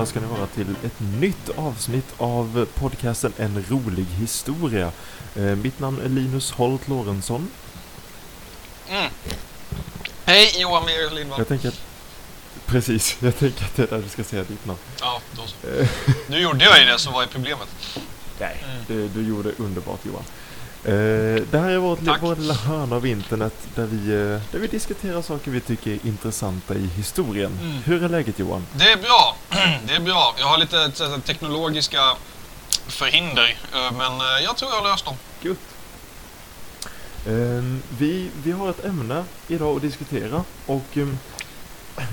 Välkomna ska ni vara till ett nytt avsnitt av podcasten En rolig historia. Eh, mitt namn är Linus Holt Lorentzon. Mm. Hej, Johan Mer Lindvall. Jag tänker att... Precis, jag tänker att det är där du ska säga ditt namn. Ja, då så. Nu gjorde jag ju det, så vad är problemet? Nej, Mm. det, du gjorde underbart Johan. Eh, det här är li- Tack. vår lilla hörna av internet där vi, eh, där vi diskuterar saker vi tycker är intressanta i historien. Mm. Hur är läget Johan? Det är bra. Det är bra. Jag har lite teknologiska förhinder, eh, men jag tror jag har löst dem. Gött. Ehm, vi, vi har ett ämne idag att diskutera och ehm,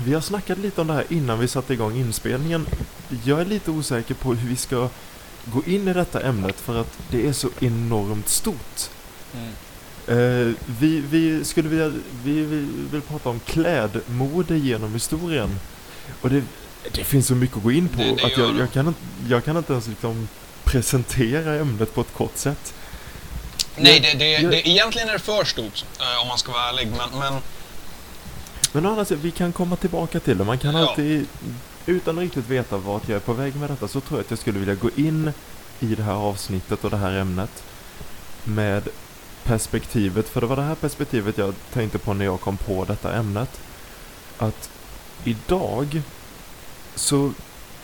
vi har snackat lite om det här innan vi satte igång inspelningen. Jag är lite osäker på hur vi ska gå in i detta ämnet för att det är så enormt stort. Eh, vi, vi skulle vilja, vi, vi vill prata om klädmode genom historien. Och det, det finns så mycket att gå in på Det- det att jag, jag, kan inte, jag kan inte ens liksom presentera ämnet på ett kort sätt. Nej, det, det, jag- det, egentligen är det för stort, eh, om man ska vara ärlig. Men, men Men sidan, vi kan komma tillbaka till det. Man kan Ja. alltid, utan att riktigt veta vart jag är på väg med detta, så tror jag att jag skulle vilja gå in i det här avsnittet och det här ämnet med perspektivet, för det var det här perspektivet jag tänkte på när jag kom på detta ämnet. Att idag så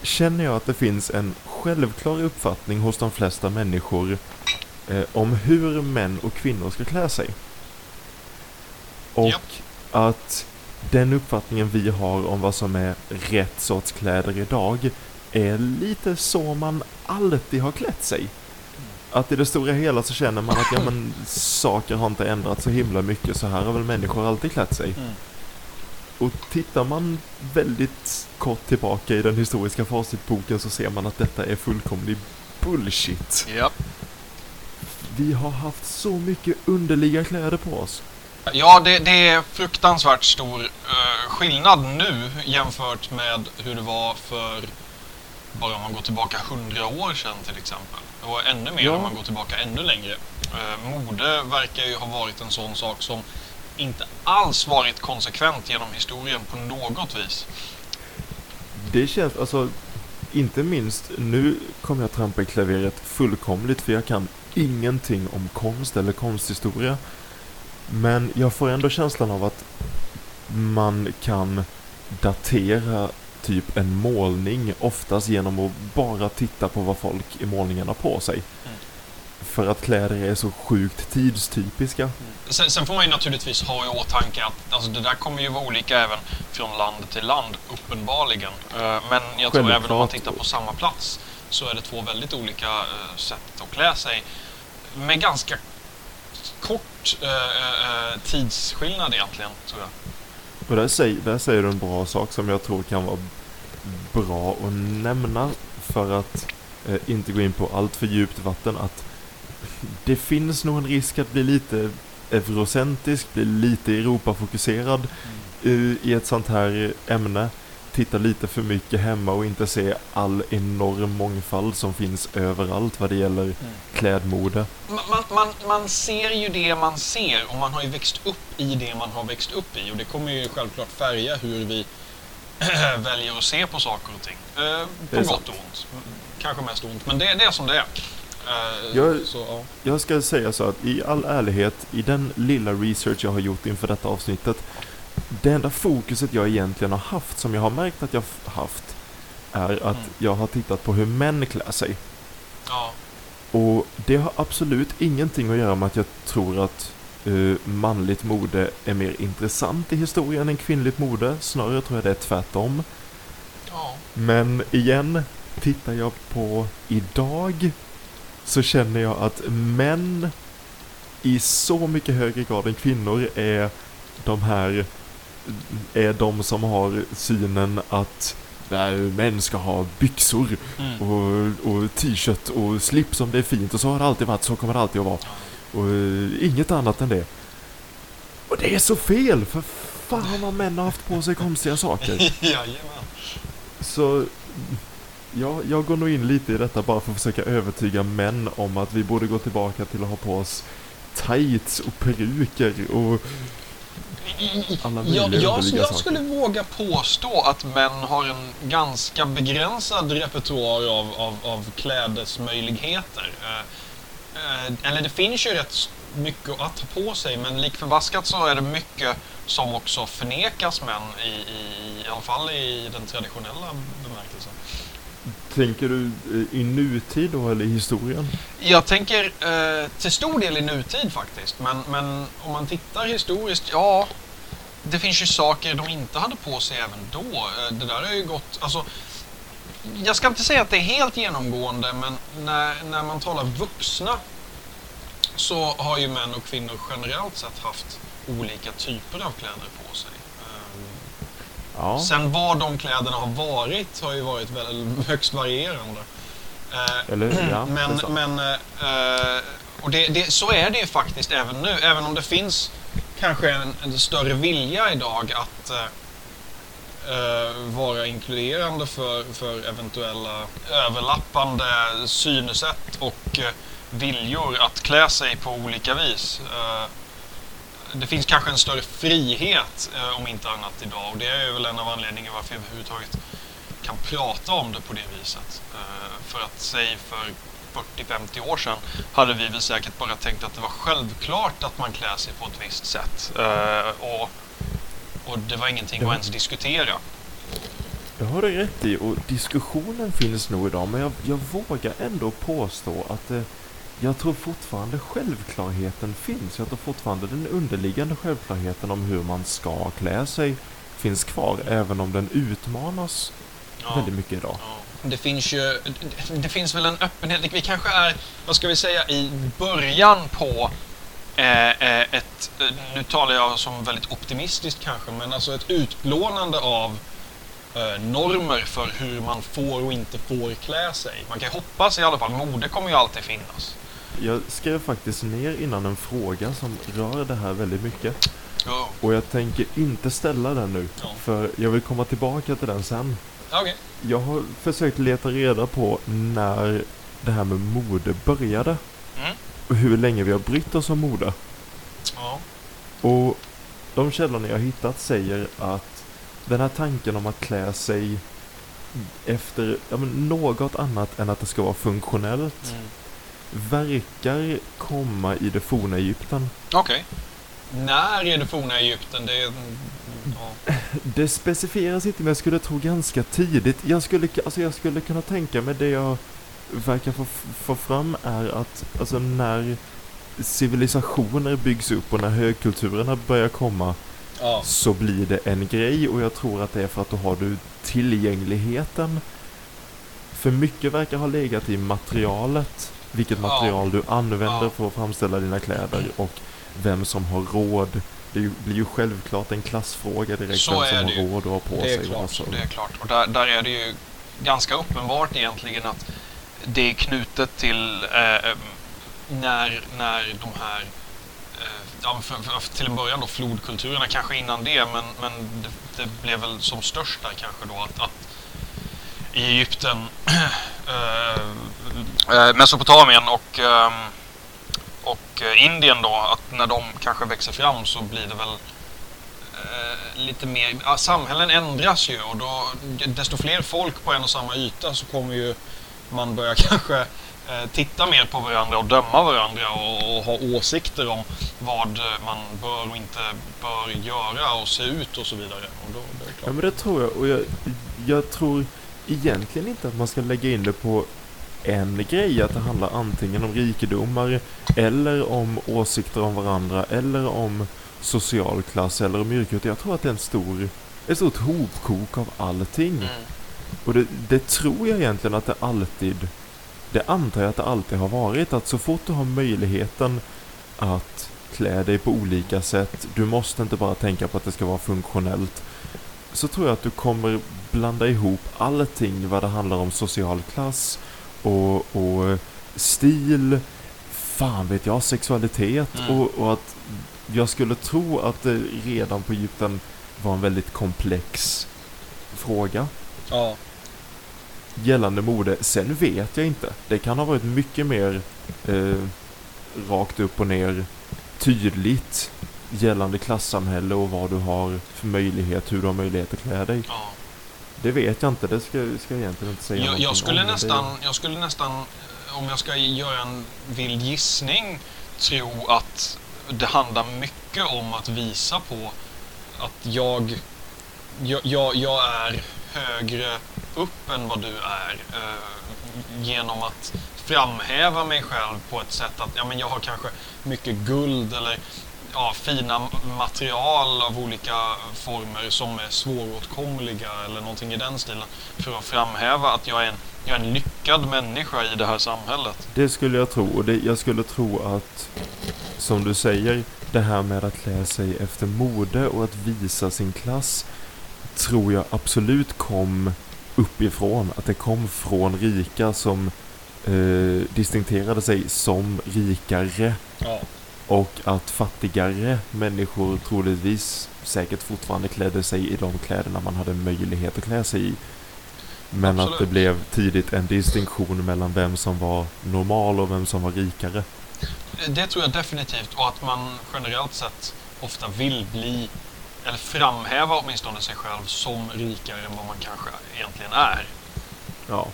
känner jag att det finns en självklar uppfattning hos de flesta människor eh, om hur män och kvinnor ska klä sig. Och Japp. att den uppfattningen vi har om vad som är rätt sorts kläder idag är lite så man alltid har klätt sig. Att i det stora hela så känner man att ja, men, saker har inte ändrats så himla mycket, så här har väl människor alltid klätt sig. Mm. Och tittar man väldigt kort tillbaka i den historiska facitboken så ser man att detta är fullkomlig bullshit. ja. Vi har haft så mycket underliga kläder på oss. Ja, det, det är fruktansvärt stor eh, skillnad nu jämfört med hur det var för bara om man går tillbaka hundra år sedan till exempel. Och ännu mer Ja. om man går tillbaka ännu längre. Eh, mode verkar ju ha varit en sån sak som inte alls varit konsekvent genom historien på något vis. Det känns, alltså, inte minst, nu kommer jag trampa i klaveret fullkomligt för jag kan ingenting om konst eller konsthistoria. Men jag får ändå känslan av att man kan datera typ en målning oftast genom att bara titta på vad folk i målningarna har på sig. Mm. För att kläder är så sjukt tidstypiska. Sen, sen får man ju naturligtvis ha i åtanke att alltså, det där kommer ju vara olika även från land till land, uppenbarligen. Eh, Men jag tror även om man Självklart. tittar på samma plats så är det två väldigt olika eh, sätt att klä sig. Med ganska kort eh, eh, tidsskillnad egentligen, tror jag. Och där säger, där säger du en bra sak som jag tror kan vara bra att nämna för att eh, inte gå in på allt för djupt vatten att det finns nog en risk att bli lite eurocentrisk, bli lite Europafokuserad eh, i ett sånt här ämne. Titta lite för mycket hemma och inte se all enorm mångfald som finns överallt vad det gäller klädmode. Man, man, man, ser ju det man ser och man har ju växt upp i det man har växt upp i och det kommer ju självklart färga hur vi väljer att se på saker och ting. Eh, på gott sant. och ont. Kanske mest ont, men det, det är som det är. Eh, Jag- så, ja. Jag ska säga så att i all ärlighet, i den lilla research jag har gjort inför detta avsnittet, det enda fokuset jag egentligen har haft, som jag har märkt att jag haft, är att Mm. jag har tittat på hur män klär sig. Ja. Och det har absolut ingenting att göra med att jag tror att eh, manligt mode är mer intressant i historien än kvinnligt mode. Snarare tror jag det är tvärtom. ja. Men igen, tittar jag på idag så känner jag att män i så mycket högre grad än kvinnor är de här är de som har synen att nej, män ska ha byxor Mm. och, och t-shirt och slips om det är fint och så har det alltid varit, så kommer det alltid att vara. Och eh, inget annat än det. Och det är så fel, för fan vad män har haft på sig konstiga saker. Jajamän. Så ja, jag går nog in lite i detta bara för att försöka övertyga män om att vi borde gå tillbaka till att ha på oss tights och peruker och jag, jag saker. skulle våga påstå att män har en ganska begränsad repertoar av, av, av klädesmöjligheter. Eh, eh, eller det finns ju rätt mycket att ta på sig men lik förbaskat så är det mycket som också förnekas män i, i, i alla fall i den traditionella bemärkelsen. Tänker du eh, i nutid då eller i historien? Jag tänker eh, till stor del i nutid faktiskt. Men, men om man tittar historiskt, ja. Det finns ju saker de inte hade på sig även då. Eh, det där har ju gått, alltså. Jag ska inte säga att det är helt genomgående, men när, när man talar vuxna så har ju män och kvinnor generellt sett haft olika typer av kläder på sig. Eh, Ja. Sen vad de kläderna har varit har ju varit väldigt högst varierande. Eh, Eller ja, det är men, men eh, och det, det, så är det ju faktiskt även nu. Även om det finns kanske en, en större vilja idag att eh, eh, vara inkluderande för, för eventuella överlappande synsätt och eh, viljor att klä sig på olika vis. Det finns kanske en större frihet eh, om inte annat idag och det är väl en av anledningarna varför jag överhuvudtaget kan prata om det på det viset. Eh, för att säg för 40-50 år sedan hade vi väl säkert bara tänkt att det var självklart att man klär sig på ett visst sätt. Eh, och, och det var ingenting Ja. att ens diskutera. Det har du rätt i och diskussionen finns nog idag men jag, jag vågar ändå påstå att eh, jag tror fortfarande självklarheten finns. Jag tror fortfarande den underliggande självklarheten om hur man ska klä sig finns kvar även om den utmanas Ja. väldigt mycket idag. Ja. Det finns ju, det finns väl en öppenhet. Vi kanske är, vad ska vi säga, i början på eh, eh, ett, nu talar jag som väldigt optimistiskt kanske, men alltså ett utplånande av eh, normer för hur man får och inte får klä sig. Man kan hoppas i alla fall, mode kommer ju alltid finnas. Jag skrev faktiskt ner innan en fråga som rör det här väldigt mycket. Ja. Och jag tänker inte ställa den nu. Ja. För jag vill komma tillbaka till den sen. Okej. Jag har försökt leta reda på när det här med mode började. Mm. Och hur länge vi har brytt oss om mode. Ja. Och de källorna jag har hittat säger att den här tanken om att klä sig efter ja, något annat än att det ska vara funktionellt Mm. Verkar komma i det forna Egypten. Okej. När är det forna Egypten? Det. Ja. Det specificeras inte men jag skulle tro ganska tidigt. Jag skulle, alltså jag skulle kunna tänka mig det jag verkar få, få fram är att alltså när civilisationer byggs upp och när högkulturerna börjar komma ja. så blir det en grej och jag tror att det är för att då har du tillgängligheten. För mycket verkar ha legat i materialet, vilket material du använder för att framställa dina kläder och vem som har råd. Det blir ju självklart en klassfråga direkt, Så vem som har ju. råd att ha på Det sig. är vad klart. som- Det är klart. Och där, där är det ju ganska uppenbart egentligen att det är knutet till eh, eh, när, när de här eh, ja, för, för, till en början då flodkulturerna, kanske innan det, men, men det, det blev väl som störst där kanske då att, att i Egypten, eh, eh, Mesopotamien och, ehm, eh, och Indien då, att när de kanske växer fram så blir det väl eh, lite mer, ja, samhällen ändras ju och då desto fler folk på en och samma yta så kommer ju man börja kanske eh, titta mer på varandra och döma varandra och, och ha åsikter om vad man bör och inte bör göra och se ut och så vidare. Och då, är det Ja men det tror jag och jag, jag tror egentligen inte att man ska lägga in det på en grej, att det handlar antingen om rikedomar eller om åsikter om varandra eller om social klass eller om yrke. utan Jag tror att det är en stor, ett stort hopkok av allting. Mm. Och det, det tror jag egentligen att det alltid, det antar jag att det alltid har varit, att så fort du har möjligheten att klä dig på olika sätt, du måste inte bara tänka på att det ska vara funktionellt, så tror jag att du kommer blanda ihop allting vad det handlar om social klass och, och stil, fan vet jag, sexualitet Mm. och, och att jag skulle tro att det redan på Egypten var en väldigt komplex fråga Ja. gällande mode. Sen vet jag inte. Det kan ha varit mycket mer eh, rakt upp och ner tydligt gällande klassamhälle och vad du har för möjlighet, hur du har möjlighet att klä dig. Ja. Det vet jag inte, det ska, ska jag egentligen inte säga Jag, jag, skulle om, nästan, jag skulle nästan, eh, om jag ska göra en vild gissning, tro att det handlar mycket om att visa på att jag, jag, jag, jag är högre upp än vad du är eh, genom att framhäva mig själv på ett sätt att ja, men jag har kanske mycket guld eller ja, fina material av olika former som är svåråtkomliga eller någonting i den stilen för att framhäva att jag är en, jag är en lyckad människa i det här samhället. Det skulle jag tro. Och det, jag skulle tro att, som du säger, det här med att klä sig efter mode och att visa sin klass tror jag absolut kom uppifrån. Att det kom från rika som eh, distinkterade sig som rikare Ja. Och att fattigare människor troligtvis säkert fortfarande klädde sig i de kläderna man hade möjlighet att klä sig i. Men att det Absolut. blev tidigt en distinktion mellan vem som var normal och vem som var rikare. Det tror jag definitivt och att man generellt sett ofta vill bli eller framhäva åtminstone sig själv som rikare än vad man kanske egentligen är. Ja,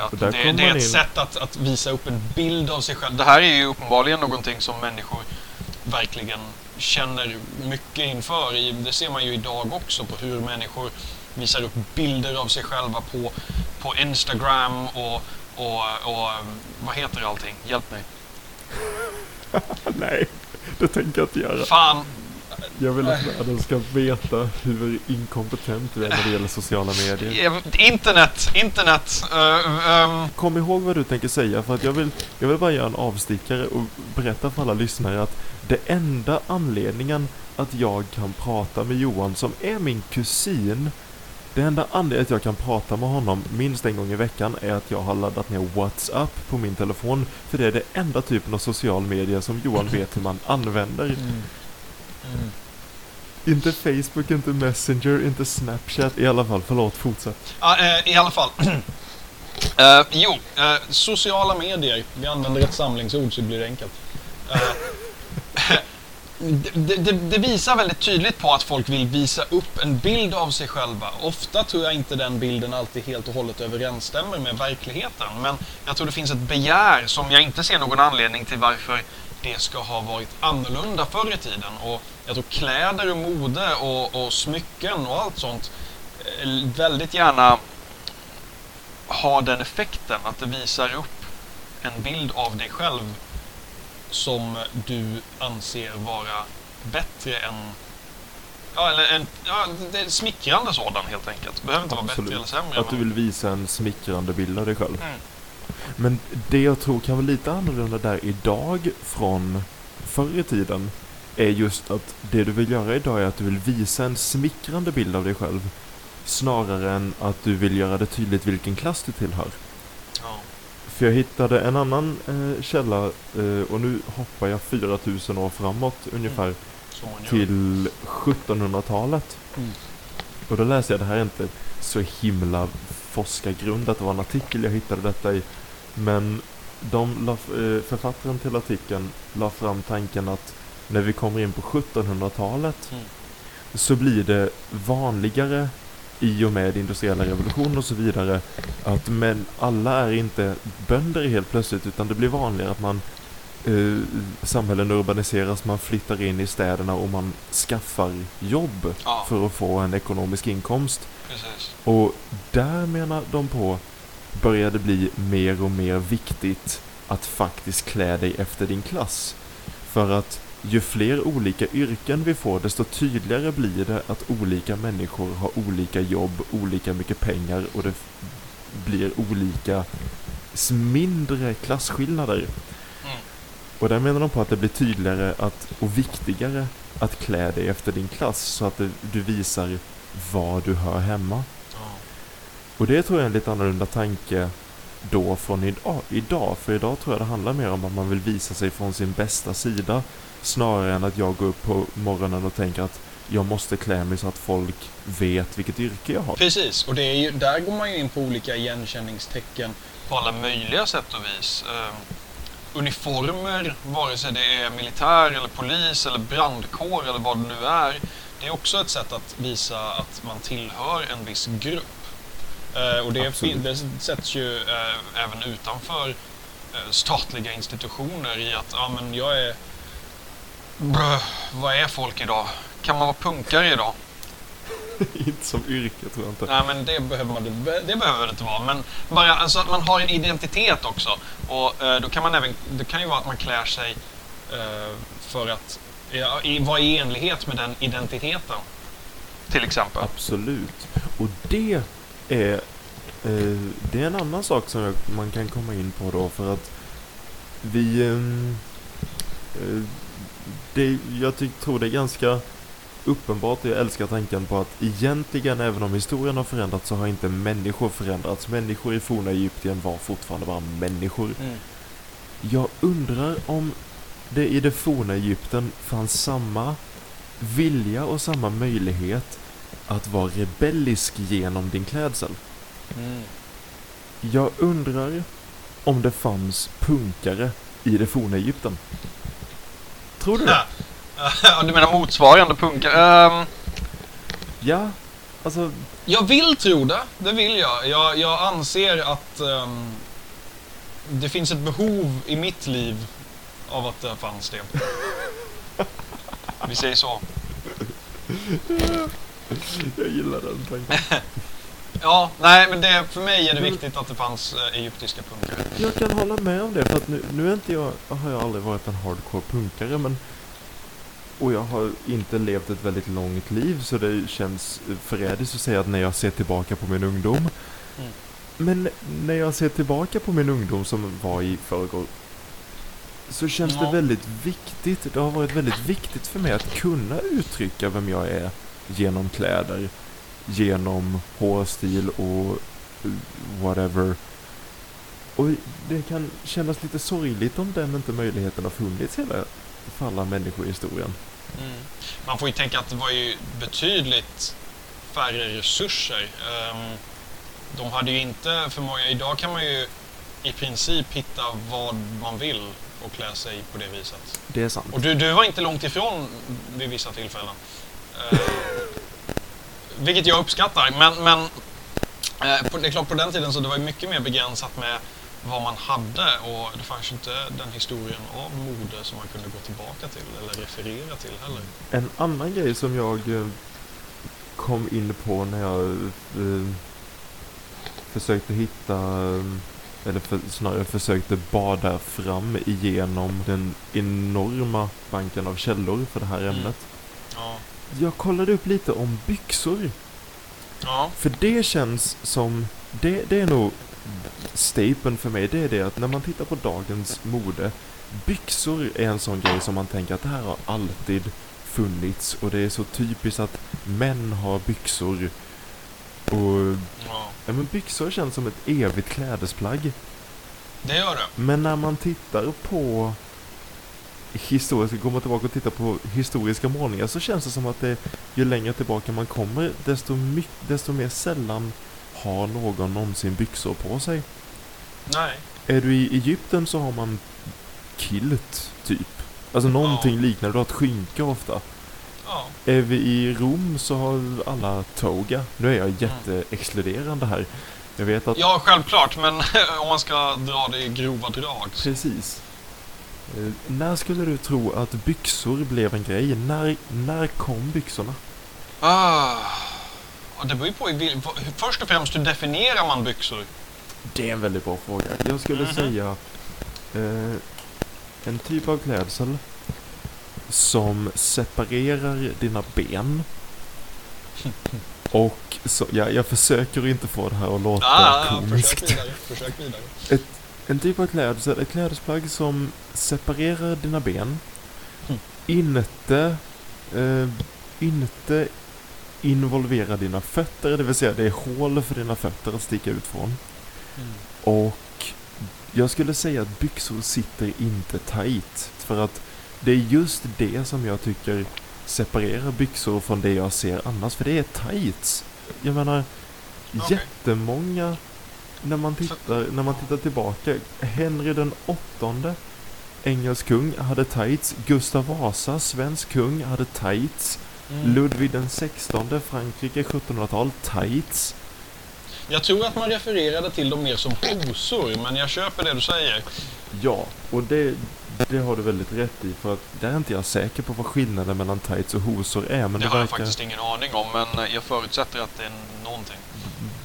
Att Och det, det är ett in- sätt att, att visa upp en bild av sig själv. Det här är ju uppenbarligen någonting som människor verkligen känner mycket inför. Det ser man ju idag också på hur människor visar upp bilder av sig själva på, på Instagram och, och, och vad heter allting? Hjälp mig. nej, det tänker jag inte göra. Fan, Jag vill att världen ska veta hur inkompetent du är när det gäller sociala medier. internet, internet. eh, ehm, Kom ihåg vad du tänker säga för att jag vill, jag vill bara göra en avstickare och berätta för alla lyssnare att det enda anledningen att jag kan prata med Johan som är min kusin det enda anledningen att jag kan prata med honom minst en gång i veckan är att jag har laddat ner WhatsApp på min telefon. För det är det enda typen av social media som Johan vet hur man använder. mm. Inte Facebook, inte Messenger, inte Snapchat. I alla fall, förlåt, fortsätt. Ja, eh, I alla fall. Eh, jo, eh, sociala medier. Vi använder ett samlingsord så det blir enkelt. Eh, det, det, det visar väldigt tydligt på att folk vill visa upp en bild av sig själva. Ofta tror jag inte den bilden alltid helt och hållet överensstämmer med verkligheten. Men jag tror det finns ett begär som jag inte ser någon anledning till varför det ska ha varit annorlunda förr i tiden. Och jag tror kläder och mode och, och smycken och allt sånt eh, väldigt gärna har den effekten att det visar upp en bild av dig själv som du anser vara bättre än Ja, eller en ja, smickrande sådan helt enkelt. Behöver inte vara Absolut. bättre eller sämre. Att du vill visa en smickrande bild av dig själv. Mm. Men det jag tror kan vara lite annorlunda där idag från förr i tiden är just att det du vill göra idag är att du vill visa en smickrande bild av dig själv snarare än att du vill göra det tydligt vilken klass du tillhör. Ja. För jag hittade en annan eh, källa eh, och nu hoppar jag 4000 år framåt ungefär Så man gör. till 1700-talet. Mm. Och då läste jag, det här är inte så himla forskargrundat, det var en artikel jag hittade detta i. Men de la, eh, författaren till artikeln la fram tanken att när vi kommer in på 1700-talet Mm. så blir det vanligare i och med industriella revolutionen och så vidare att men alla är inte bönder helt plötsligt utan det blir vanligare att man eh, samhällen urbaniseras, man flyttar in i städerna och man skaffar jobb Ja, för att få en ekonomisk inkomst. precis. Och där menar de på börjar det bli mer och mer viktigt att faktiskt klä dig efter din klass. För att ju fler olika yrken vi får, desto tydligare blir det att olika människor har olika jobb, olika mycket pengar och det blir olika mindre klasskillnader. Mm. Och där menar de på att det blir tydligare att, och viktigare att klä dig efter din klass så att du visar var du hör hemma. Och det tror jag är en lite annorlunda tanke då från idag, idag. För idag tror jag det handlar mer om att man vill visa sig från sin bästa sida. Snarare än att jag går upp på morgonen och tänker att jag måste klä mig så att folk vet vilket yrke jag har. Precis, och det är ju, där går man ju in på olika igenkänningstecken på alla möjliga sätt och vis. Uh, uniformer, vare sig det är militär eller polis eller brandkår eller vad det nu är. Det är också ett sätt att visa att man tillhör en viss grupp. Eh, och det, det sätts ju eh, även utanför eh, statliga institutioner i att ja, men jag är... Brö, vad är folk idag? Kan man vara punkare idag? inte som yrke tror jag inte. Nej, men det behöver man det behöver det inte vara. Men bara alltså, att man har en identitet också. Och eh, då kan man även, det kan ju vara att man klär sig eh, för att ja, i, vara i enlighet med den identiteten. Till exempel. Absolut. Och det är, eh, det är en annan sak som jag, man kan komma in på då för att vi... ehm, eh, det, jag tror det är ganska uppenbart, och jag älskar tanken på att egentligen, även om historien har förändrats, så har inte människor förändrats. Människor i forna Egypten var fortfarande bara människor. Mm. Jag undrar om det i det forna Egypten fanns samma vilja och samma möjlighet att vara rebellisk genom din klädsel. Mm. Jag undrar om det fanns punkare i det forna Egypten. Tror du det? Ja, du menar motsvarande punkare? Ehm, Ja, alltså jag vill tro det. Det vill jag. Jag, jag anser att ehm, det finns ett behov i mitt liv av att det fanns det. Vi säger så. jag gillar den tanken. Ja, nej, men det, för mig är det viktigt att det fanns eh, egyptiska punkare. Jag kan hålla med om det för att nu, nu är inte jag, har jag aldrig varit en hardcore punkare men och jag har inte levt ett väldigt långt liv så det känns förrädiskt att säga att när jag ser tillbaka på min ungdom. Mm. Men när jag ser tillbaka på min ungdom som var i förrgår så känns Ja. det väldigt viktigt, det har varit väldigt viktigt för mig att kunna uttrycka vem jag är genom kläder, genom hårstil och whatever. Och det kan kännas lite sorgligt om den inte möjligheten har funnits hela, för alla människor i historien. Mm. Man får ju tänka att det var ju betydligt färre resurser. Ehm, de hade ju inte för många... Idag kan man ju i princip hitta vad man vill och klä sig på det viset. Det är sant. Och du, du var inte långt ifrån vid vissa tillfällen. Eh, vilket jag uppskattar. Men, men eh, på, det är klart på den tiden så det var mycket mer begränsat med vad man hade och det fanns ju inte den historien av mode som man kunde gå tillbaka till eller referera till heller. En annan grej som jag eh, kom in på när jag eh, försökte hitta, eh, eller för, snarare försökte bada fram igenom den enorma banken av källor för det här Mm. ämnet. Ja. Jag kollade upp lite om byxor. Ja. För det känns som, det, det är nog stapeln för mig, det är det att när man tittar på dagens mode, byxor är en sån grej som man tänker att det här har alltid funnits och det är så typiskt att män har byxor. Och ja. ja, men byxor känns som ett evigt klädesplagg. Det gör det. Men när man tittar på historiska, går man tillbaka och tittar på historiska målningar så känns det som att det, ju längre tillbaka man kommer desto, my, desto mer sällan har någon någonsin byxor på sig. Nej. Är du i Egypten så har man kilt, typ. Alltså någonting liknande, du har ett skynke ofta. Ja. Är vi i Rom så har alla toga. Nu är jag jätteexkluderande här. Jag vet att ja, självklart. Men om man ska dra det i grova drag. så- Precis. Eh, när skulle du tro att byxor blev en grej? När, när kom byxorna? Ah. Ja, det beror ju på i Först och främst, hur definierar man byxor? Det är en väldigt bra fråga. Jag skulle Mhm. säga eh, en typ av klädsel som separerar dina ben. Och så, ja, jag försöker inte få det här att låta Ah, komiskt. försök vidare. Försök vidare. En typ av klädsel, ett klädesplagg som separerar dina ben. Mm. Inte, eh, inte involverar dina fötter, det vill säga det är hål för dina fötter att sticka ut från. Och jag skulle säga att byxor sitter inte tight. För att det är just det som jag tycker separerar byxor från det jag ser annars. För det är tights. Jag menar, Okej. jättemånga, när man, tittar, när man tittar tillbaka, Henry den åttonde engelsk kung, hade tights. Gustav Vasa, svensk kung, hade tights. Mm. Ludvig den 16, Frankrike 1700-tal, tights. Jag tror att man refererade till dem mer som hosor, men jag köper det du säger. Ja, och det, det har du väldigt rätt i för att där är inte jag säker på vad skillnaden mellan tights och hosor är. Men det det, har jag verkar... faktiskt ingen aning om, men jag förutsätter att det är någonting.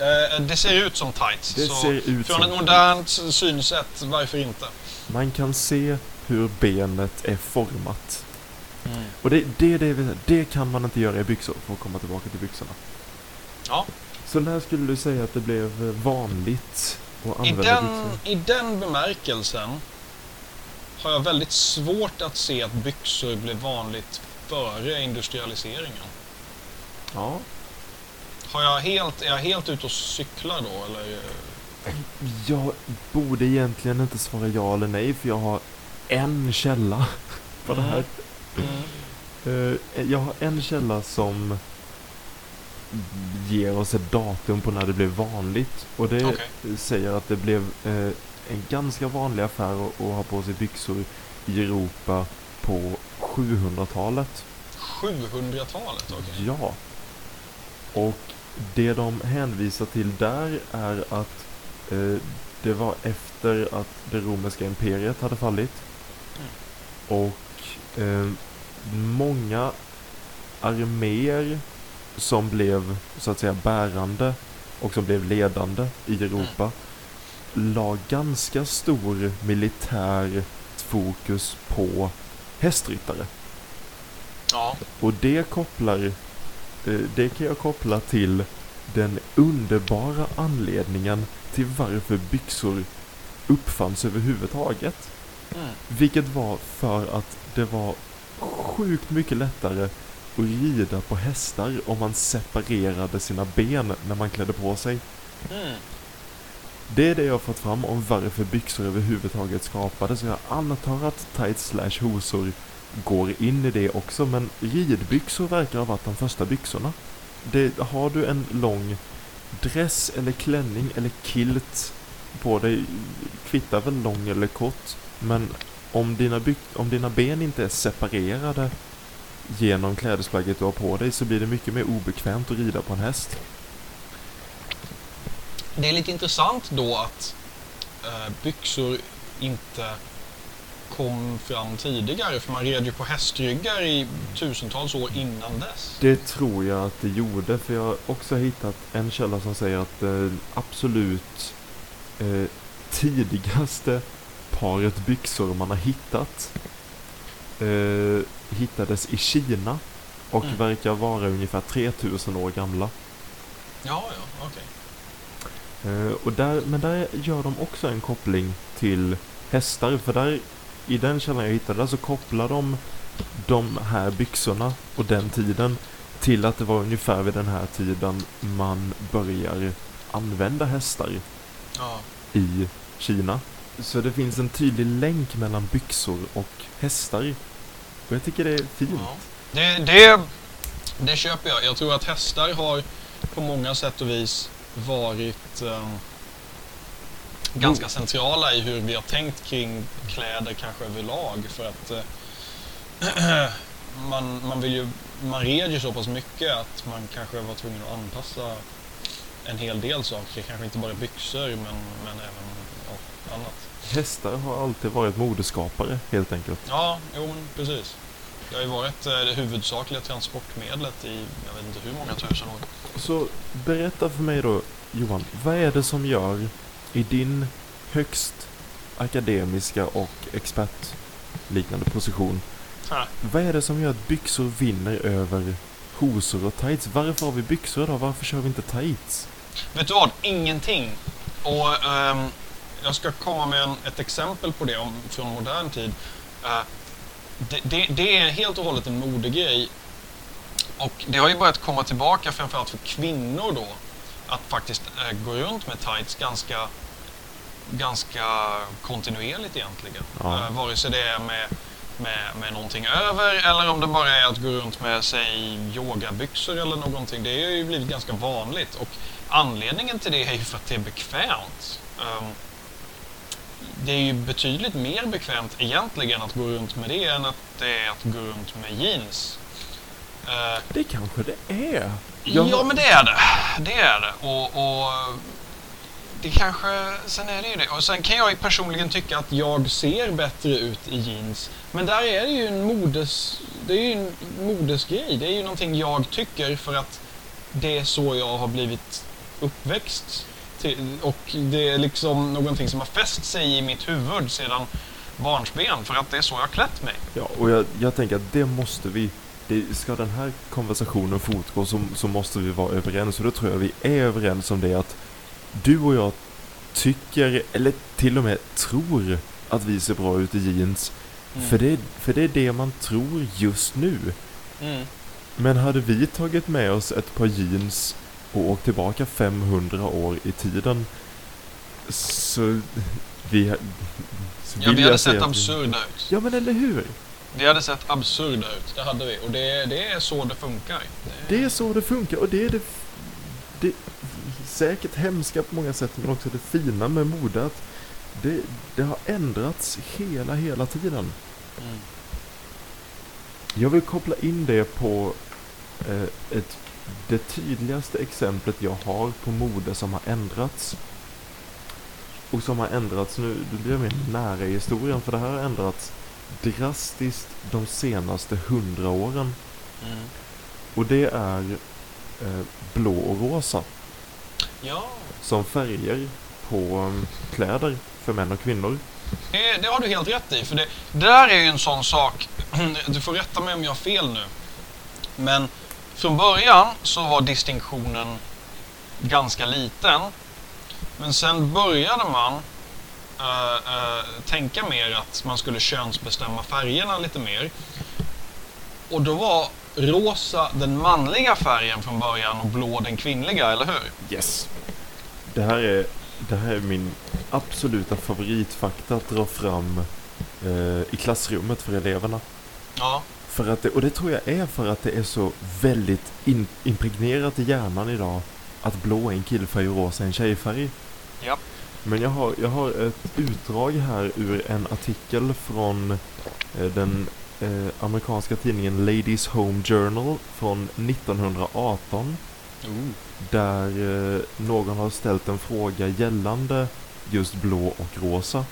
Eh, det ser ut som tights. Det så ut från ett modernt synsätt, varför inte? Man kan se hur benet är format. Och det, det, det, det kan man inte göra i byxor för att komma tillbaka till byxorna. Ja. Så när skulle du säga att det blev vanligt att I använda den, byxor? I den bemärkelsen har jag väldigt svårt att se att byxor blev vanligt före industrialiseringen. Ja. Har jag helt, är jag helt ute och cyklar då, eller? Jag borde egentligen inte svara ja eller nej för jag har en källa på det här. Mm. Eh, Jag har en källa som ger oss ett datum på när det blev vanligt. Och det Okej. säger att det blev eh, en ganska vanlig affär att, att ha på sig byxor i Europa på 700-talet. 700-talet, okej. Ja. Och det de hänvisar till där är att eh, det var efter att det romerska imperiet hade fallit. Och eh, många arméer som blev så att säga bärande och som blev ledande i Europa la ganska stor militär fokus på hästryttare. Ja. Och det kopplar, det kan jag koppla till den underbara anledningen till varför byxor uppfanns överhuvudtaget. Mm. Vilket var för att det var sjukt mycket lättare att rida på hästar om man separerade sina ben när man klädde på sig. Mm. Det är det jag har fått fram om varför byxor överhuvudtaget skapades. Jag antar att tights slash hosor går in i det också, men ridbyxor verkar ha varit de första byxorna. Det, har du en lång dress eller klänning eller kilt på dig, kvittar väl lång eller kort, men om dina, byx- om dina ben inte är separerade genom klädesplagget du har på dig så blir det mycket mer obekvämt att rida på en häst. Det är lite intressant då att eh, byxor inte kom fram tidigare, för man red ju på hästryggar i tusentals år innan dess. Det tror jag att det gjorde, för jag har också hittat en källa som säger att det absolut eh, tidigaste paret byxor man har hittat eh, hittades i Kina och Mm. verkar vara ungefär 3000 år gamla. Ja, ja, okej. Eh, och där, men där gör de också en koppling till hästar, för där i den källan jag hittade så kopplar de de här byxorna och den tiden till att det var ungefär vid den här tiden man börjar använda hästar Ja. i Kina. Så det finns en tydlig länk mellan byxor och hästar. Och jag tycker det är fint. Ja. Det, det, det köper jag. Jag tror att hästar har på många sätt och vis varit eh, ganska centrala i hur vi har tänkt kring kläder kanske överlag. För att eh, man, man, vill ju, man red ju så pass mycket att man kanske var tvungen att anpassa en hel del saker. Kanske inte bara byxor men, men även ja, annat. Hästar har alltid varit modeskapare helt enkelt. Ja, jo men precis. Det har ju varit eh, det huvudsakliga transportmedlet i jag vet inte hur många tusen år. Så berätta för mig då Johan, vad är det som gör i din högst akademiska och expertliknande position, Ha. vad är det som gör att byxor vinner över hosor och tights? Varför har vi byxor idag? Varför kör vi inte tights? Vet du vad? Ingenting. Och ehm, jag ska komma med en, ett exempel på det om, från modern tid. Eh, det, det, det är helt och hållet en modegrej. Och det har ju börjat komma tillbaka framförallt för kvinnor då. Att faktiskt eh, gå runt med tights ganska, ganska kontinuerligt egentligen. Ja. Eh, vare sig det är med, med, med någonting över eller om det bara är att gå runt med sig yogabyxor eller någonting. Det har ju blivit ganska vanligt. Och anledningen till det är ju för att det är bekvämt. Ehm, det är ju betydligt mer bekvämt egentligen att gå runt med det än att det är att gå runt med jeans. Eh, Det kanske det är. Ja, har- men det är det. Det är det. Och, och det kanske... Sen är det ju det. Och sen kan jag ju personligen tycka att jag ser bättre ut i jeans. Men där är det ju en modes... Det är ju en modesgrej. Det är ju någonting jag tycker för att det är så jag har blivit uppväxt. Till, och det är liksom någonting som har fäst sig i mitt huvud sedan barnsben för att det är så jag har klätt mig. Ja, och jag, jag tänker att det måste vi... Det, ska den här konversationen fortgå så, så måste vi vara överens. Och då tror jag vi är överens om det att du och jag tycker, eller till och med tror, att vi ser bra ut i jeans. Mm. För, det, för det är det man tror just nu. Mm. Men hade vi tagit med oss ett par jeans och åkt tillbaka 500 år i tiden så vi... Så Ja, vi hade sett absurda ut. Ja men eller hur? Vi hade sett absurda ut, det hade vi. Och det, det är så det funkar. Det är så det funkar och det är det, det säkert hemska på många sätt men också det fina med mode att det, det har ändrats hela, hela tiden. Mm. Jag vill koppla in det på eh, ett, det tydligaste exemplet jag har på mode som har ändrats. Och som har ändrats nu, nu blir mer nära i historien för det här har ändrats drastiskt de senaste hundra åren. Mm. Och det är eh, blå och rosa Ja, som färger på um, kläder för män och kvinnor. det, det har du helt rätt i. För det, det där är ju en sån sak, du får rätta mig om jag har fel nu. Men från början så var distinktionen ganska liten. Men sen började man eh, tänka mer att man skulle könsbestämma färgerna lite mer. Och då var rosa den manliga färgen från början och blå den kvinnliga, eller hur? Yes! Det här är, det här är min absoluta favoritfakta att dra fram eh, i klassrummet för eleverna. Ja. För att det, och det tror jag är för att det är så väldigt in, impregnerat i hjärnan idag att blå är en killfärg och rosa är en tjejfärg. Ja. Men jag har, jag har ett utdrag här ur en artikel från eh, den eh, amerikanska tidningen Ladies Home Journal från 1918 där eh, någon har ställt en fråga gällande just blå och rosa.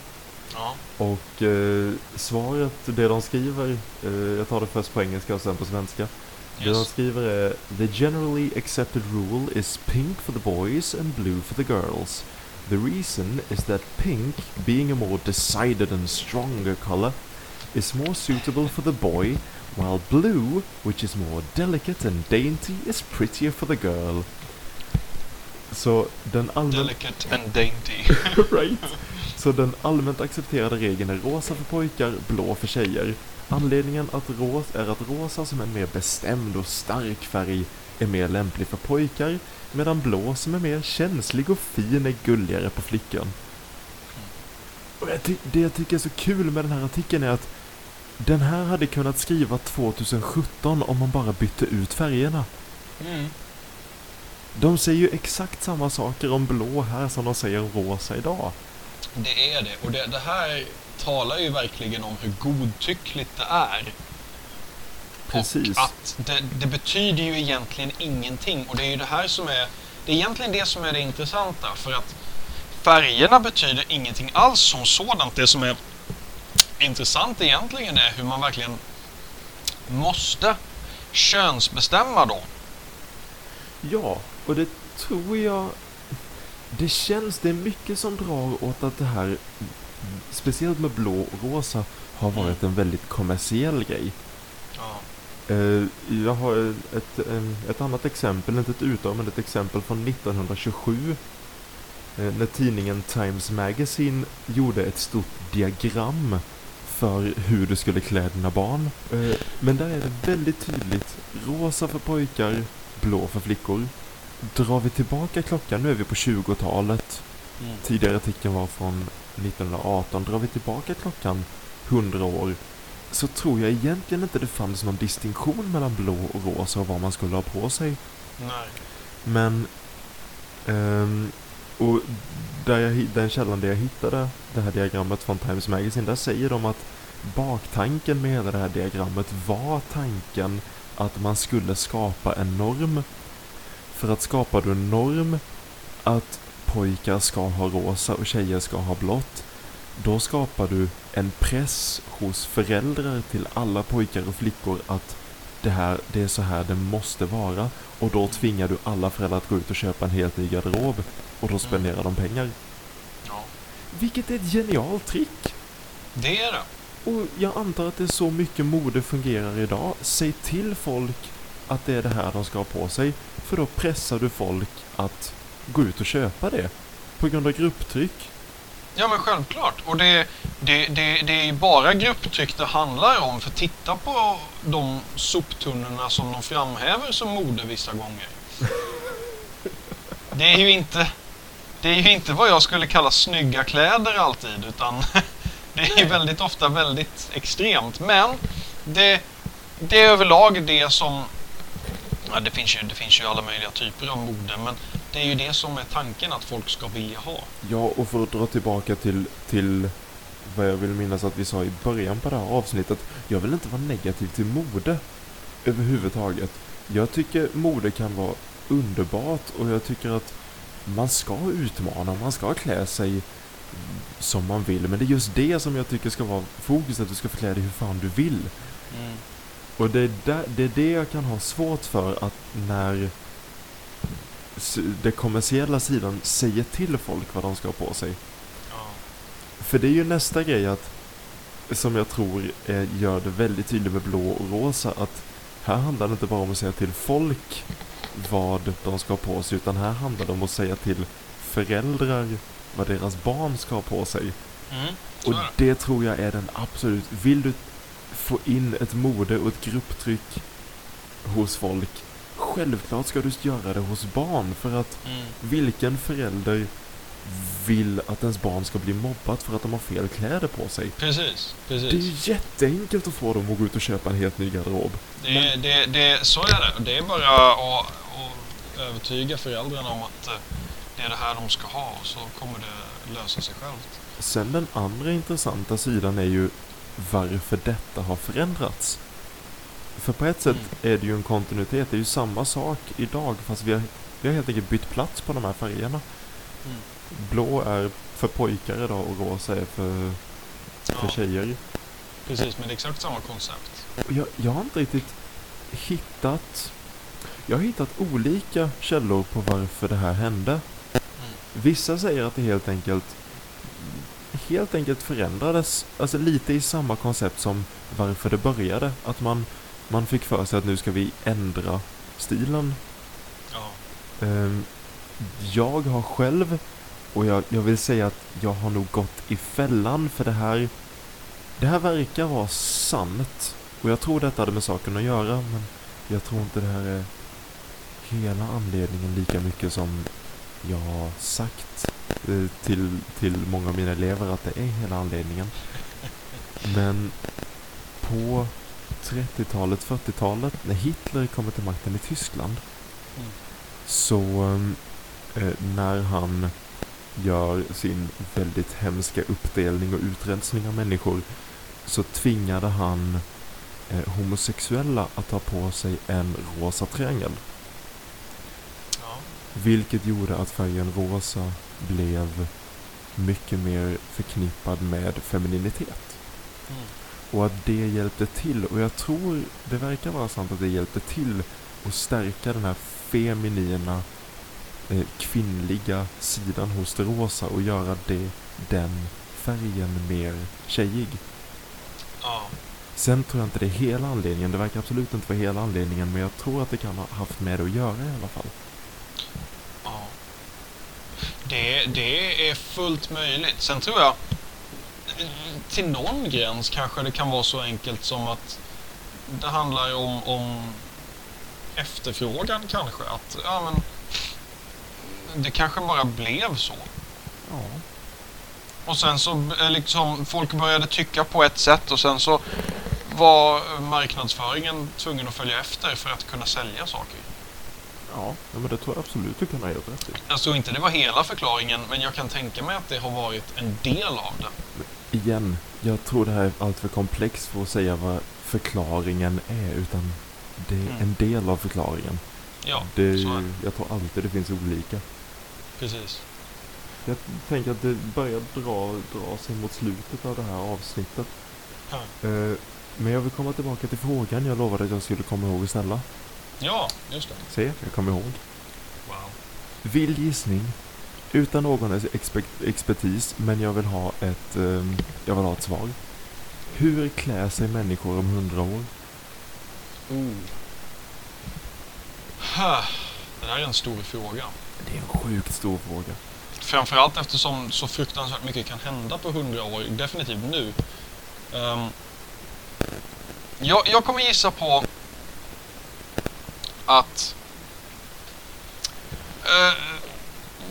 Ja. Och eh, svaret, det de skriver, eh, jag tar det först på engelska och sen på svenska. Det de Yes. skriver är The generally accepted rule is pink for the boys and blue for the girls. The reason is that pink, being a more decided and stronger color, is more suitable for the boy, while blue, which is more delicate and dainty, is prettier for the girl. Så den allmänt Delicate and dainty. right. Så den allmänt accepterade regeln är rosa för pojkar, blå för tjejer. Anledningen att ros är att rosa som en mer bestämd och stark färg är mer lämplig för pojkar, medan blå som är mer känslig och fin är gulligare på flickan. Och jag det jag tycker är så kul med den här artikeln är att den här hade kunnat skriva 2017 om man bara bytte ut färgerna. Mm. De säger ju exakt samma saker om blå här som de säger om rosa idag. Det är det. Och det, det här talar ju verkligen om hur godtyckligt det är. Precis. Och att det, det betyder ju egentligen ingenting. Och det är ju det här som är... Det är egentligen det som är det intressanta. För att färgerna betyder ingenting alls som sådant. Det som är intressant egentligen är hur man verkligen måste könsbestämma då. Ja, och det tror jag... Det känns, det är mycket som drar åt att det här, speciellt med blå och rosa, har varit en väldigt kommersiell grej. Eh, jag har ett, ett annat exempel, inte ett utdrag, men ett exempel från 1927. eh, När tidningen Times Magazine gjorde ett stort diagram för hur du skulle klä dina barn. Eh, Men där är det väldigt tydligt. Rosa för pojkar, blå för flickor. Drar vi tillbaka klockan, nu är vi på 20-talet. Mm. Tidigare artikeln var från 1918. Drar vi tillbaka klockan 100 år så tror jag egentligen inte det fanns någon distinktion mellan blå och rosa och vad man skulle ha på sig. Nej. Men ehm, Och där jag, den källan där jag hittade det här diagrammet från Times Magazine, där säger de att baktanken med hela det här diagrammet var tanken att man skulle skapa en norm. För att skapar du en norm att pojkar ska ha rosa och tjejer ska ha blått, då skapar du en press hos föräldrar till alla pojkar och flickor att det, här, det är så här det måste vara. Och då tvingar du alla föräldrar att gå ut och köpa en helt ny garderob. Och då spenderar de pengar. Ja, Vilket är ett genialt trick! det är det. Och jag antar att det är så mycket mode fungerar idag. Säg till folk att det är det här de ska ha på sig. För då pressar du folk att gå ut och köpa det. På grund av grupptryck. Ja, men självklart. Och det, det, det, det är ju bara grupptryck det handlar om. För titta på de soptunnorna som de framhäver som mode vissa gånger. Det är ju inte, det är ju inte vad jag skulle kalla snygga kläder alltid, utan det är ju väldigt ofta väldigt extremt. Men det, det är överlag det som... Ja, det, finns ju, det finns ju alla möjliga typer av mode, men det är ju det som är tanken att folk ska vilja ha. Ja, och för att dra tillbaka till, till vad jag vill minnas att vi sa i början på det här avsnittet. Jag vill inte vara negativ till mode överhuvudtaget. Jag tycker mode kan vara underbart och jag tycker att man ska utmana, man ska klä sig som man vill. Men det är just det som jag tycker ska vara fokus, att du ska få klä dig hur fan du vill. Och det är, där, det är det jag kan ha svårt för att när den kommersiella sidan säger till folk vad de ska ha på sig. För det är ju nästa grej att, som jag tror är, gör det väldigt tydligt med blå och rosa, att här handlar det inte bara om att säga till folk vad de ska ha på sig, utan här handlar det om att säga till föräldrar vad deras barn ska ha på sig. Mm, Och det tror jag är den absolut, vill du få in ett mode och ett grupptryck hos folk, självklart ska du göra det hos barn, för att Mm. vilken förälder vill att ens barn ska bli mobbat för att de har fel kläder på sig? Precis, Det är precis. ju jätteenkelt att få dem att gå ut och köpa en helt ny garderob. Det, det, det, så är det. Det är bara att, att övertyga föräldrarna om att eh, det är det här de ska ha och så kommer det lösa sig självt. Sen den andra intressanta sidan är ju varför detta har förändrats. För på ett sätt är det ju en kontinuitet, det är ju samma sak idag fast vi har, vi har helt enkelt bytt plats på de här färgerna. Mm. Blå är för pojkar idag och rosa är för, för Ja, tjejer. precis, men det är exakt samma koncept. Jag, jag har inte riktigt hittat... Jag har hittat olika källor på varför det här hände. Vissa säger att det helt enkelt helt enkelt förändrades, alltså lite i samma koncept som varför det började. Att man, man fick för sig att nu ska vi ändra stilen. Ja, Ehm, jag har själv, och jag, jag vill säga att jag har nog gått i fällan för det här. Det här verkar vara sant. Och jag tror detta hade med saken att göra, men jag tror inte det här är hela anledningen lika mycket som jag har sagt eh, till, till många av mina elever att det är hela anledningen. Men på 30-talet, 40-talet, när Hitler kommer till makten i Tyskland, Mm. så eh, när han gör sin väldigt hemska uppdelning och utrensning av människor så tvingade han eh, homosexuella att ta på sig en rosa triangel. ja, Vilket gjorde att färgen rosa blev mycket mer förknippad med femininitet. mm. Och att det hjälpte till, och jag tror det verkar vara sant att det hjälpte till att stärka den här feminina, eh, kvinnliga sidan hos det rosa och göra det, den färgen mer tjejig. ja. Sen tror jag inte det är hela anledningen, det verkar absolut inte vara hela anledningen, men jag tror att det kan ha haft med det att göra i alla fall. Ja. Det, det är fullt möjligt. Sen tror jag till någon gräns kanske det kan vara så enkelt som att det handlar om, om efterfrågan kanske. Att ja, men, det kanske bara blev så. Ja. Och sen så eh, liksom folk började tycka på ett sätt och sen så var marknadsföringen tvungen att följa efter för att kunna sälja saker. Ja, men det tror jag absolut du kan ha gjort rätt i. Jag tror inte det var hela förklaringen, men jag kan tänka mig att det har varit en del av det. Igen, jag tror det här är alltför komplext för att säga vad förklaringen är, utan det är Mm. en del av förklaringen. Ja, det, så är det. jag tror alltid det finns olika. Precis. Jag tänker att det börjar dra, dra sig mot slutet av det här avsnittet. Ja. Eh, men jag vill komma tillbaka till frågan jag lovade att jag skulle komma ihåg ställa. Ja, just det. Se, jag kommer ihåg. Wow. Vild gissning. Utan någon expe- expertis, men jag vill ha ett, ehm, jag vill ha ett svar. Hur klär sig människor om hundra år? Ha, Det där är en stor fråga. Det är en sjukt stor fråga. Framförallt eftersom så fruktansvärt mycket kan hända på hundra år, definitivt nu. Um, jag, jag kommer gissa på att uh,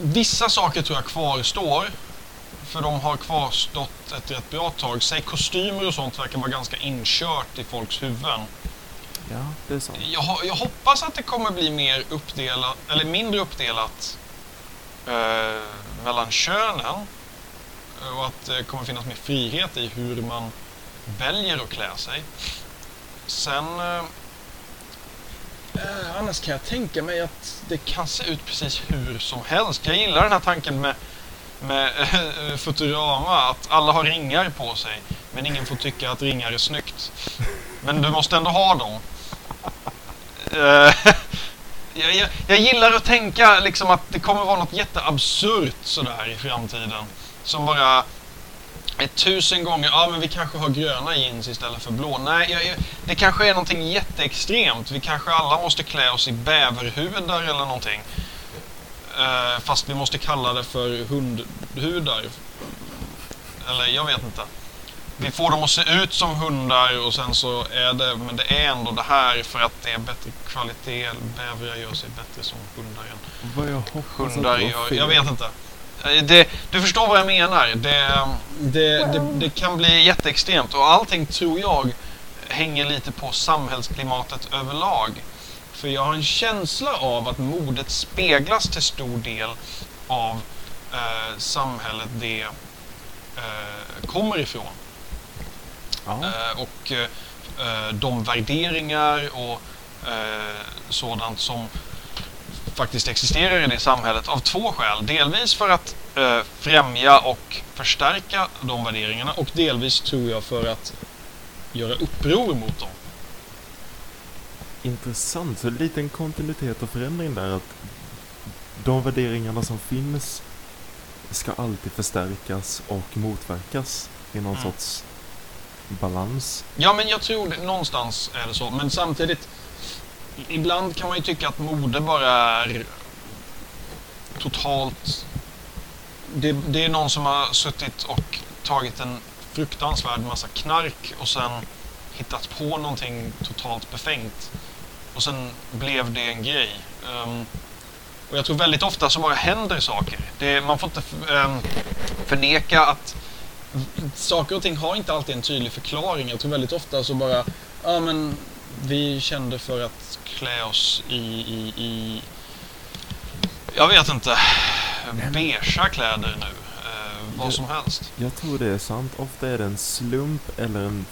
vissa saker tror jag kvarstår. För de har kvarstått ett rätt bra tag. Säg kostymer och sånt verkar vara ganska inkört i folks huvuden. Ja, det är sant. Jag, jag hoppas att det kommer bli mer uppdelat, eller mindre uppdelat eh, mellan könen. Och att det kommer finnas mer frihet i hur man väljer att klä sig. Sen... Eh, eh, annars kan jag tänka mig att det kan se ut precis hur som helst. Jag gillar den här tanken med, med eh, Futurama, att alla har ringar på sig. Men ingen får tycka att ringar är snyggt. Men du måste ändå ha dem. Eh, jag, jag, jag gillar att tänka liksom att det kommer vara något jätteabsurt sådär i framtiden. Som bara är tusen gånger, ja men vi kanske har gröna jeans istället för blå. Nej, jag, jag, det kanske är någonting jätteextremt. Vi kanske alla måste klä oss i bäverhudar eller någonting. Uh, fast vi måste kalla det för hundhudar. Eller jag vet inte. Vi får dem att se ut som hundar och sen så är det, men det är ändå det här för att det är bättre kvalitet. Bävrar gör sig bättre som hundar än Vad jag hoppas hundar gör. fel. Jag vet inte. Eh, Det, du förstår vad jag menar. Det, det, det, det kan bli jätteextremt och allting tror jag hänger lite på samhällsklimatet överlag. För jag har en känsla av att modet speglas till stor del av eh, samhället det eh, kommer ifrån. Ja. Eh, och eh, de värderingar och eh, sådant som faktiskt existerar i det samhället av två skäl. Delvis för att eh, främja och förstärka de värderingarna och delvis tror jag för att göra uppror mot dem. Intressant, så en liten kontinuitet och förändring där att de värderingarna som finns ska alltid förstärkas och motverkas i någon Mm. sorts balans. Ja, men jag tror det, någonstans är det så. Men samtidigt, ibland kan man ju tycka att mode bara är totalt... Det, det är någon som har suttit och tagit en fruktansvärd massa knark och sen hittat på någonting totalt befängt. Och sen blev det en grej. Um, och jag tror väldigt ofta så bara händer saker. Det, man får inte um, förneka att saker och ting har inte alltid en tydlig förklaring. Jag tror väldigt ofta så bara, ja men vi kände för att klä oss i, i, i jag vet inte, beigea kläder nu. Eh, vad Det- som helst. Jag tror det är sant. Ofta är det en slump eller en,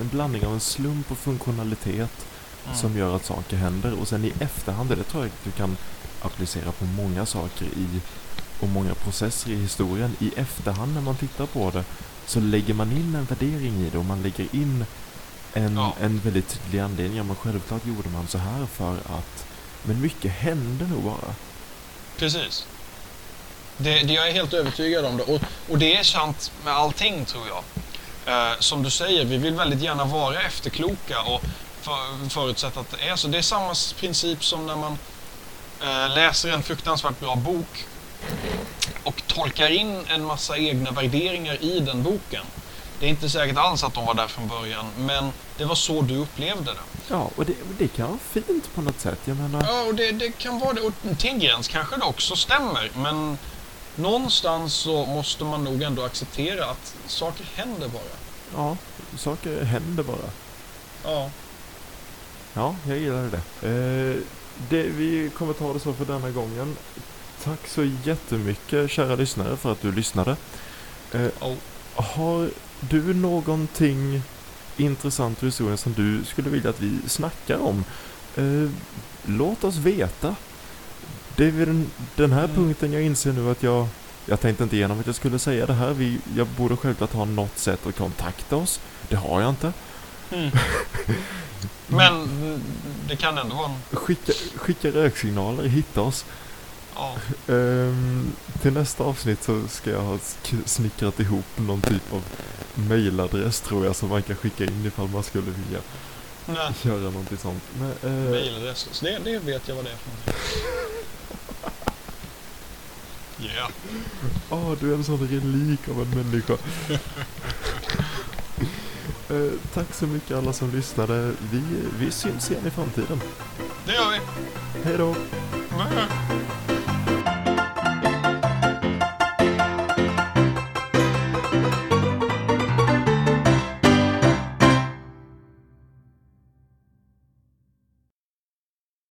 en blandning av en slump och funktionalitet Mm. som gör att saker händer. Och sen i efterhand, det tror jag du kan applicera på många saker i och många processer i historien. I efterhand när man tittar på det så lägger man in en värdering i det och man lägger in en, Ja. en väldigt tydlig anledning. Ja, men självklart gjorde man så här för att... Men mycket hände nog bara. Precis. Det, det jag är helt övertygad om det. Och, och det är sant med allting tror jag. Eh, som du säger, vi vill väldigt gärna vara efterkloka och för, förutsätta att det är så. Det är samma princip som när man eh, läser en fruktansvärt bra bok och tolkar in en massa egna värderingar i den boken. Det är inte säkert alls att de var där från början, men det var så du upplevde det. Ja, och det, det kan vara fint på något sätt. Jag menar... Ja, och det, det kan vara det. Och till en gräns kanske det också stämmer. Men någonstans så måste man nog ändå acceptera att saker händer bara. Ja, saker händer bara. Ja. Ja, jag gillar det. Eh, det, vi kommer ta det så för denna gången. Tack så jättemycket kära lyssnare för att du lyssnade. Eh, har du någonting intressant ur historien som du skulle vilja att vi snackar om? Eh, låt oss veta. Det är vid den, den här Mm. punkten jag inser nu att jag jag tänkte inte igenom att jag skulle säga det här. Vi, jag borde självklart ha något sätt att kontakta oss. Det har jag inte. Mm. Men det kan ändå vara en... Skicka, skicka röksignaler, hitta oss. Ja. Ehm, till nästa avsnitt så ska jag ha snickrat ihop någon typ av mailadress tror jag som man kan skicka in ifall man skulle vilja Nej. göra någonting sånt. Men, eh, Mailadress. Det, det vet jag vad det är för någonting. Yeah. åh, du är en sån relik av en människa. Eh, tack så mycket alla som lyssnade. Vi, vi syns igen i framtiden. Det gör vi. Hej då! Bye.